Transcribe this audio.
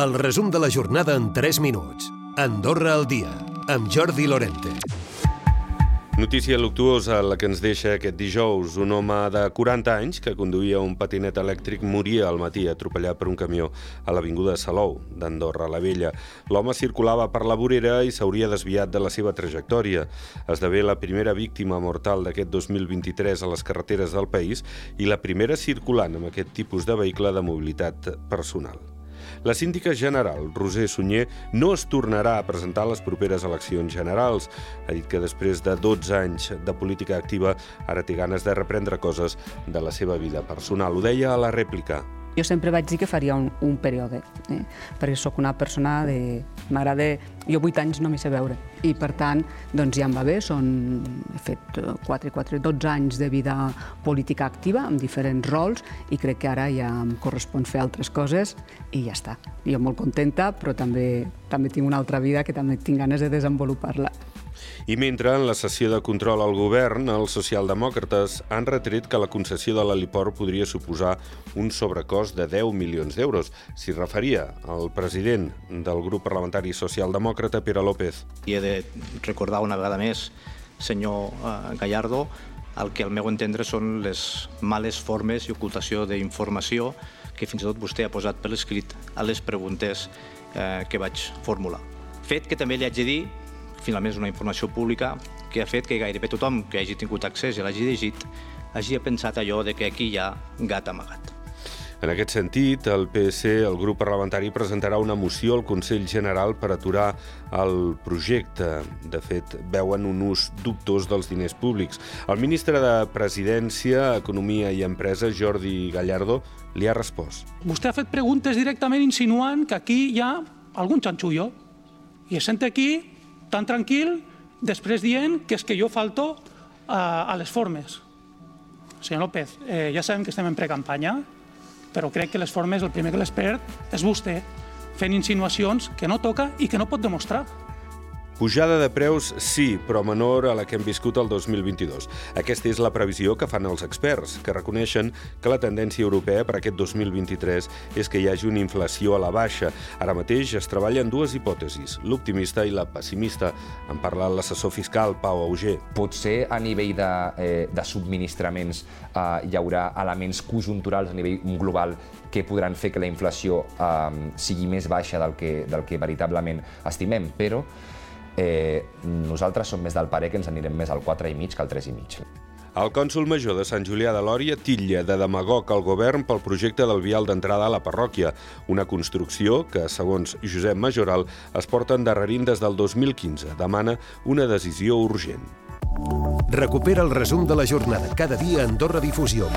El resum de la jornada en 3 minuts. Andorra al dia, amb Jordi Lorente. Notícia luctuosa la que ens deixa aquest dijous. Un home de 40 anys que conduïa un patinet elèctric moria al matí atropellat per un camió a l'Avinguda Salou, d'Andorra la Vella. L'home circulava per la vorera i s'hauria desviat de la seva trajectòria. Esdevé la primera víctima mortal d'aquest 2023 a les carreteres del país i la primera circulant amb aquest tipus de vehicle de mobilitat personal. La síndica general, Roser Sunyer, no es tornarà a presentar a les properes eleccions generals. Ha dit que després de 12 anys de política activa ara té ganes de reprendre coses de la seva vida personal. Ho deia a la rèplica. Jo sempre vaig dir que faria un, un període, eh? perquè sóc una persona de... M'agrada... Jo vuit anys no m'hi sé veure, i per tant, doncs ja em va bé, són... he fet 4, 4, 12 anys de vida política activa, amb diferents rols, i crec que ara ja em correspon fer altres coses, i ja està. Jo molt contenta, però també, també tinc una altra vida que també tinc ganes de desenvolupar-la. I mentre en la sessió de control al govern, els socialdemòcrates han retret que la concessió de l'heliport podria suposar un sobrecost de 10 milions d'euros. S'hi referia el president del grup parlamentari socialdemòcrata, Pere López. I he de recordar una vegada més, senyor eh, Gallardo, el que al meu entendre són les males formes i ocultació d'informació que fins i tot vostè ha posat per l'escrit a les preguntes eh, que vaig formular. Fet que també li haig de dir finalment és una informació pública que ha fet que gairebé tothom que hagi tingut accés i l'hagi llegit hagi pensat allò de que aquí hi ha gat amagat. En aquest sentit, el PSC, el grup parlamentari, presentarà una moció al Consell General per aturar el projecte. De fet, veuen un ús dubtós dels diners públics. El ministre de Presidència, Economia i Empresa, Jordi Gallardo, li ha respost. Vostè ha fet preguntes directament insinuant que aquí hi ha algun xanxullo. I es sent aquí tan tranquil després dient que és que jo falto a, a les formes. Senyor López, eh, ja sabem que estem en precampanya, però crec que les formes, el primer que les perd és vostè, fent insinuacions que no toca i que no pot demostrar. Pujada de preus, sí, però menor a la que hem viscut el 2022. Aquesta és la previsió que fan els experts, que reconeixen que la tendència europea per aquest 2023 és que hi hagi una inflació a la baixa. Ara mateix es treballen dues hipòtesis, l'optimista i la pessimista. En parla l'assessor fiscal, Pau Auger. Potser a nivell de, eh, de subministraments eh, hi haurà elements conjunturals a nivell global que podran fer que la inflació eh, sigui més baixa del que, del que veritablement estimem, però eh, nosaltres som més del parer que ens anirem més al 4,5 que al 3,5. El cònsol major de Sant Julià de Lòria titlla de demagog al govern pel projecte del vial d'entrada a la parròquia, una construcció que, segons Josep Majoral, es porta endarrerint des del 2015. Demana una decisió urgent. Recupera el resum de la jornada cada dia a Andorra Difusió.